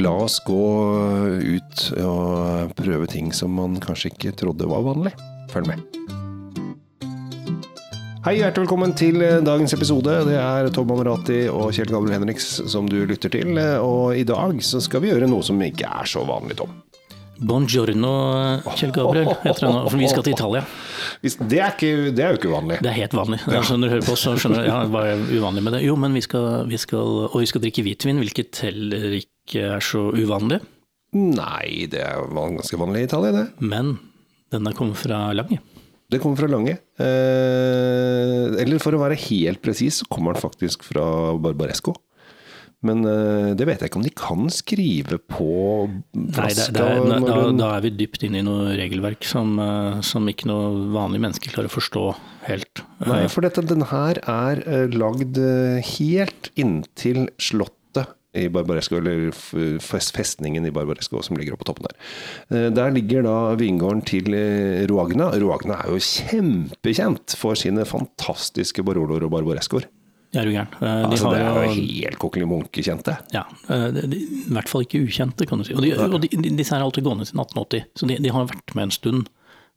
La oss gå ut og prøve ting som man kanskje ikke trodde var vanlig. Følg med. Hei, hjertelig velkommen til dagens episode. Det er Tom Amarati og Kjell Gabriel Henriks som du lytter til. Og i dag så skal vi gjøre noe som ikke er så vanlig, Tom. Buongiorno, Kjell Gabriel, heter det nå. For vi skal til Italia. Det er, ikke, det er jo ikke uvanlig. Det er helt vanlig. Altså, når du hører på, så skjønner du ja, hva er uvanlig med det. Jo, men vi skal, vi skal, og vi skal drikke hvitvin, hvilket heller ikke er så uvanlig. Nei, det er ganske vanlig i Italia, det. Men denne kommer fra Lange. Det kommer fra Lange. Eh, eller for å være helt presis, så kommer den faktisk fra Barbaresco. Men eh, det vet jeg ikke om de kan skrive på Nei, det, flaska. det er, da, da, da er vi dypt inne i noe regelverk som, eh, som ikke noe vanlig menneske klarer å forstå helt. Nei, for dette, den her er eh, lagd eh, helt inntil slottet i Barbaresco, eller festningen i Barbaresco som ligger oppe på toppen der. Eh, Der ligger da vingården til eh, Roagna. Roagna er jo kjempekjent for sine fantastiske Baroloer og Barbarescoer. Er du gæren? Eh, De Altså, det er jo helt kokkelimunke-kjente. Ja, de, de, I hvert fall ikke ukjente, kan du si. Og, de, og disse er alltid gående siden 1880, så de, de har vært med en stund.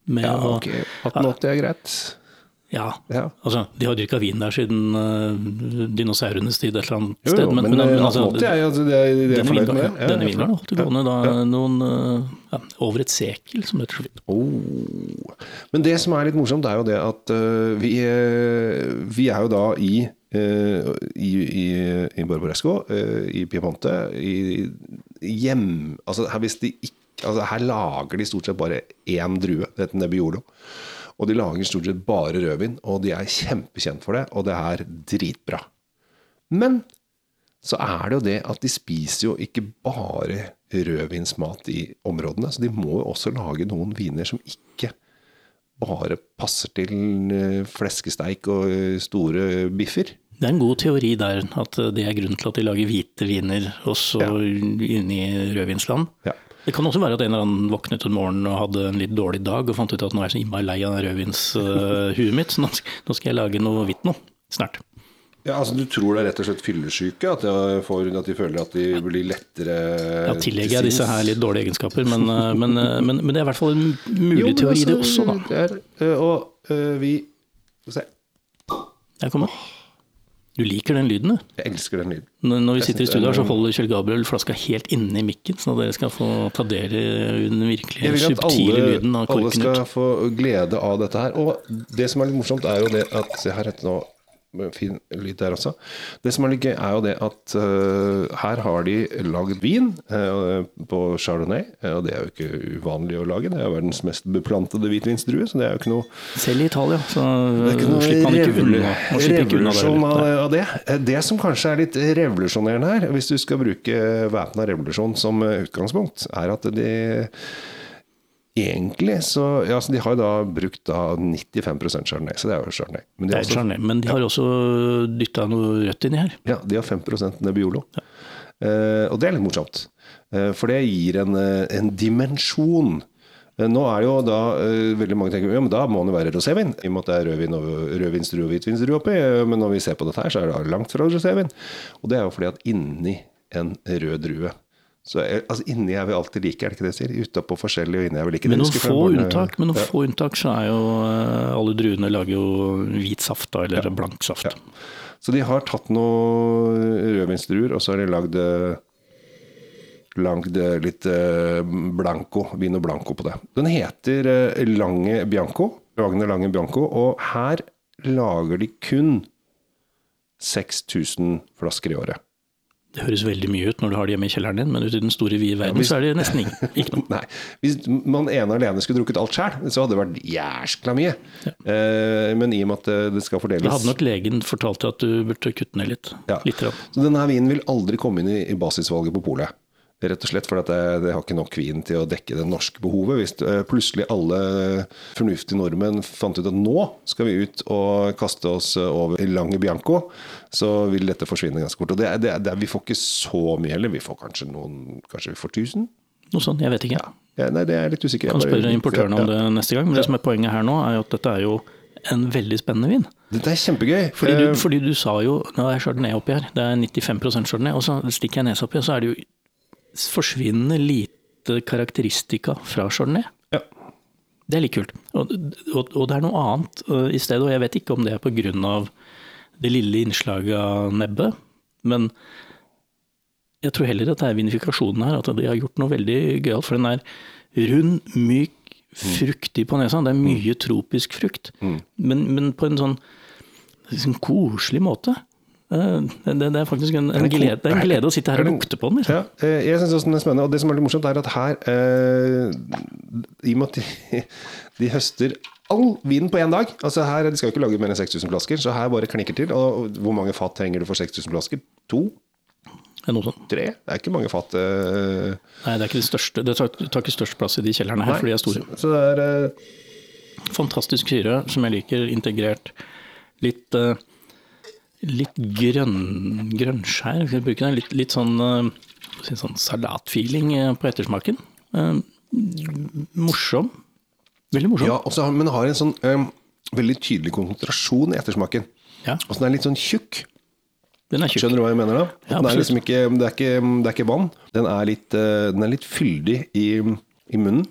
Med Ja, ok. 1880 er greit. Ja, Ja. altså, de har dyrka vin der siden uh, dinosaurenes tid et eller annet Jo, sted. Men, men, men altså, 1880 er jo det, det er denne vingården, Ja, denne vingården holdt det gående da, noen, uh, ja, over et sekel, som det heter. Oh. Men det som er litt morsomt, er jo det at uh, vi, vi er jo da i, i, i, i Barbaresco, i Piemonte, i, hjem... Altså her, de ikke, altså her lager de stort sett bare én drue, det heter Nebbiolo. Og de lager stort sett bare rødvin, og de er kjempekjent for det, og det er dritbra. Men så er det jo det at de spiser jo ikke bare rødvinsmat i områdene, så de må jo også lage noen viner som ikke bare passer til eh, fleskesteik og eh, store biffer. Det er en god teori der, at eh, det er grunnen til at de lager hvite viner også Ja. inne i rødvinsland. Ja. Det kan også være at en eller annen våknet en morgen og hadde en litt dårlig dag og fant ut at nå er jeg så innmari lei av rødvinshuet mitt, så nå skal jeg lage noe hvitt nå, snart. Ja, altså Du tror det er rett og slett fyllesyke? At, at de føler at de blir lettere Ja, tillegger jeg disse her litt dårlige egenskaper, men, eh, men, eh, men, men det er i hvert fall en mulig Jo, teori, altså, det altså, også, da. det er, og øh, vi Skal vi se. Der kommer Du liker den lyden, du. Jeg elsker den lyden. Når når vi sitter i studio her, så er- holder Kjell Gabriel flaska helt inne i mikken, så dere skal få ta del i den virkelig subtile alle, lyden av alle skal få glede av dette her. Og det som er litt morsomt, er jo det at Se her etter nå Fin lyd der også. Det som er litt gøy, er jo det at uh, her har de lagd vin uh, på chardonnay. Og det er jo ikke uvanlig å lage. Det er verdens mest beplantede hvitvinsdrue, så det er jo ikke noe Selv i Italia, så er slipper man ikke unna. Revolusjon av, av det. Det som kanskje er litt revolusjonerende her, hvis du skal bruke væpna revolusjon som eh, utgangspunkt, er at de egentlig så ja, altså De har jo da brukt da 95% chardonnay, så det er jo chardonnay. Men de har også, Chardonnay, men de har også dytta noe rødt inni her. ja, de har 5% Ja. Eh, og det er litt morsomt. Eh, for det gir en, eh, en dimensjon. Eh, Nå er det jo da eh, veldig mange tenker ja, men da må det være rosévin, i og med at det er rødvin og rødvinsdrue og hvitvinsdrue oppi. eh, Men når vi ser på dette her, så er det langt fra rosévin. Og det er jo fordi at inni en rød drue så er, altså Inni er vi alltid like, er det ikke det jeg sier? Utapå forskjellig, og inni er vi like. Med noen jeg få unntak, med noen Ja. få unntak så er jo eh, alle druene lager jo hvit saft da, eller blank saft. Ja. Så de har tatt noen rødvinsdruer, og så har de lagd eh, Lagd eh, litt eh, blanco, vino blanco på det. Den heter eh, Lange Bianco. Wagner Lange Bianco. Og her lager de kun 6000 flasker i året. Det høres veldig mye ut når du har det hjemme i kjelleren din, men ute i den store vide verden hvis- så er det nesten ingen, ikke noe. Nei, Hvis man ene alene skulle drukket alt sjøl, så hadde det vært jæskla mye. Eh, men i og med at eh, det skal fordeles Da hadde nok legen fortalt deg at du burde kutte ned litt. Ja. litt. Så denne vinen vil aldri komme inn i, i basisvalget på polet. Rett og slett fordi at det, det har ikke nok vin til å dekke det norske behovet. Hvis eh, plutselig alle fornuftige nordmenn fant ut at nå skal vi ut og kaste oss over i Lange Bianco, så vil dette forsvinne ganske fort. Og det, det, det, vi får ikke så mye heller. Vi får kanskje noen Kanskje vi får 1000? Noe sånt, jeg vet ikke. Ja, nei, det er litt usikker. Kan spørre importørene om det neste gang. Men det som er poenget her nå, er jo at dette er jo en veldig spennende vin. Dette er kjempegøy. Fordi du, Eh, fordi du sa jo Nå er chardonnay oppi her. Det er 95% chardonnay. Og så stikker jeg nesa oppi, og så er det jo forsvinnende lite karakteristika fra chardonnay. Ja. Det er litt kult. Og, og, og det er noe annet uh, i stedet, og jeg vet ikke om det er pga. det lille innslaget av nebbet, men jeg tror heller at det er vinifikasjonen her, at de har gjort noe veldig gøyalt. For den er rund, myk, fruktig på nesa. Det er mye tropisk frukt, men, men på en sånn, sånn koselig måte. Eh, Det, er faktisk en, en, glede, en glede å sitte her og lukte på den. Liksom. Ja, eh, jeg synes også den er spennende. Og det som er litt morsomt, er at her eh, I og med at de, de høster all vinen på én dag Altså her, De skal jo ikke lage mer enn 6000 flasker, så her bare knikker til. Og hvor mange fat trenger du for 6000 flasker? To? Noe sånt. Tre? Det er ikke mange fat. Nei, det er ikke det største. Det tar, tar ikke størst plass i de kjellerne her, nei. for de er store. Så, så det er Fantastisk syre, som jeg liker, integrert. Litt, eh, litt grønn, grønnskjær, skal jeg bruke den? Litt, litt sånn, eh, sånn salatfeeling eh, på ettersmaken. Eh, morsom. Veldig morsom. Ja, også, men har en sånn um, veldig tydelig konsentrasjon i ettersmaken. Ja, Og så den er litt sånn tjukk. den er tjukk. Skjønner du hva jeg mener da? Ja, den er liksom ikke, det, er ikke, det er ikke vann. Den er litt, den er litt fyldig i, i munnen.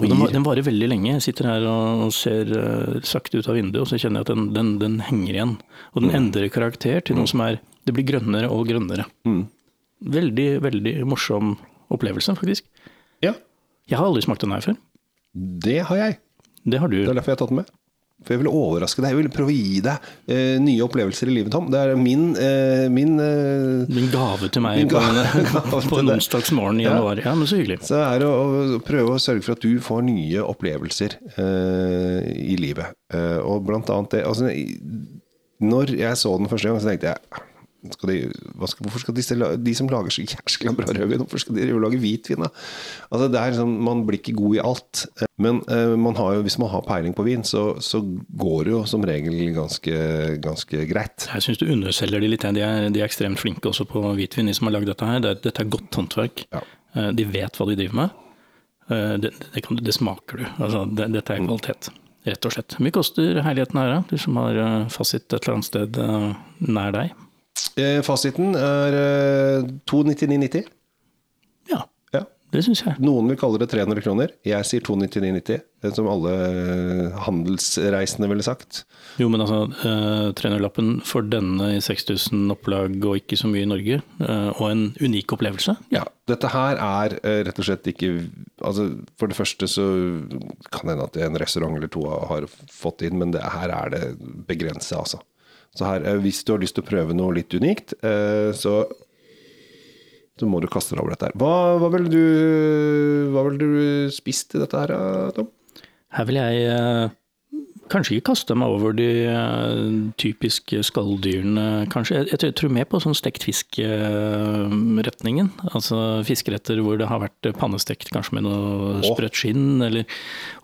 Og den, den varer veldig lenge. Jeg sitter her og ser uh, sakte ut av vinduet, og så kjenner jeg at den, den, den henger igjen. Og Mm. den endrer karakter til noe som er Det blir grønnere og grønnere. Mm. Veldig, veldig morsom opplevelse, faktisk. Ja, Jeg har aldri smakt den her før. det har jeg. Det har du. Det er derfor jeg har tatt den med. For jeg vil overraske deg. Jeg vil prøve å gi deg eh, nye opplevelser i livet, Tom. Det er min, eh, min eh, min, gave til meg gave, på en, gave- på en onsdagsmorgen i januar. Ja, men så hyggelig. Så er det å, å prøve å sørge for at du får nye opplevelser eh, i livet. Eh, og blant annet det altså, Når jeg så den første gang, så tenkte jeg skal de, skal, Hvorfor skal disse, de som lager så jæskla bra rødvin, hvorfor skal de lage hvitvin? da? Altså, det er liksom, man blir ikke god i alt. Men eh, man har jo, hvis man har peiling på vin, så, så går det jo som regel ganske, ganske greit. Jeg syns du underselger de litt. De er, de er ekstremt flinke også på hvitvin, de som har lagd dette her. Det, dette er godt håndverk. Ja. Eh, De vet hva de driver med. Eh, Det, det, kan, det smaker du. Altså, det, dette er kvalitet, rett og slett. Hvor mye koster herligheten her, da? Du som har fasit et eller annet sted nær deg? Eh, fasiten er eh, 299,90. Ja, Ja. det syns jeg. Noen vil kalle det 300 kroner. Jeg sier 299,90, eh, som alle eh, handelsreisende ville sagt. Jo, men altså, eh, 300-lappen for denne i 6000 opplag og ikke så mye i Norge, eh, og en unik opplevelse. Ja, dette her er eh, rett og slett ikke altså For det første så kan det hende at en restaurant eller to har fått inn, men det, her er det begrenset, altså. Så her, eh, hvis du har lyst til å prøve noe litt unikt, eh, så så må du kaste deg over dette her. Hva, hva ville du, ville du spist til dette her, Tom? Her vil jeg eh, kanskje ikke kaste meg over de eh, typiske skalldyrene, kanskje. Jeg, jeg tror mer på sånn stekt fisk-retningen. altså fiskeretter hvor det har vært pannestekt kanskje med noe sprøtt skinn, eller,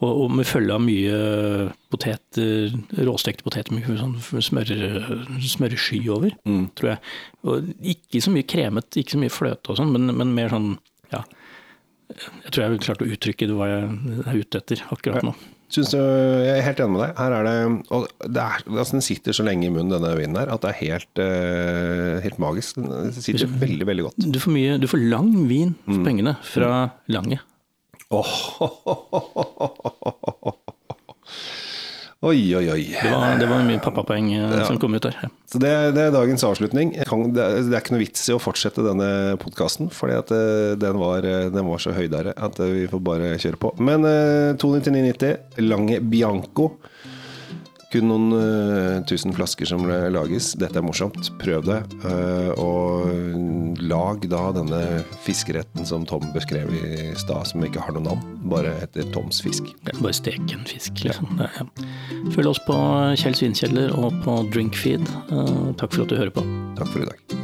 og, og med følge av mye poteter, råstekte poteter med sånn smør, smørsky over, tror jeg. Og ikke så mye kremet, ikke så mye fløte og sånn, men, men mer sånn, ja. Jeg tror jeg har klart å uttrykke det hva jeg er ute etter akkurat nå. Synes du, jeg er helt enig med deg. Her er det, og det er, altså Den sitter så lenge i munnen, denne vinen her, at det er helt, eh, helt magisk. Den sitter veldig, veldig godt. Du får, mye, du får lang vin for pengene fra Lange. Oi, oi, oi. Det var, det var mye pappapoeng ja. som kom ut der. Ja. Så det, det er dagens avslutning. Kan, det, er, det er ikke noe vits i å fortsette denne podkasten, at eh, den var, eh, den var så høydere at eh, vi får bare kjøre på. Men eh, 299,90, Lange Bianco. Kun noen eh, tusen flasker som lages. Dette er morsomt. Prøv det. eh, og lag da denne fiskeretten som Tom beskrev i stad, som ikke har noe navn. Bare heter Toms fisk. Ja, Bare stek en fisk, liksom. Ja. Følg oss på Kjell Svinkjeller og på Drinkfeed. Eh, takk for at du hører på. Takk for i dag.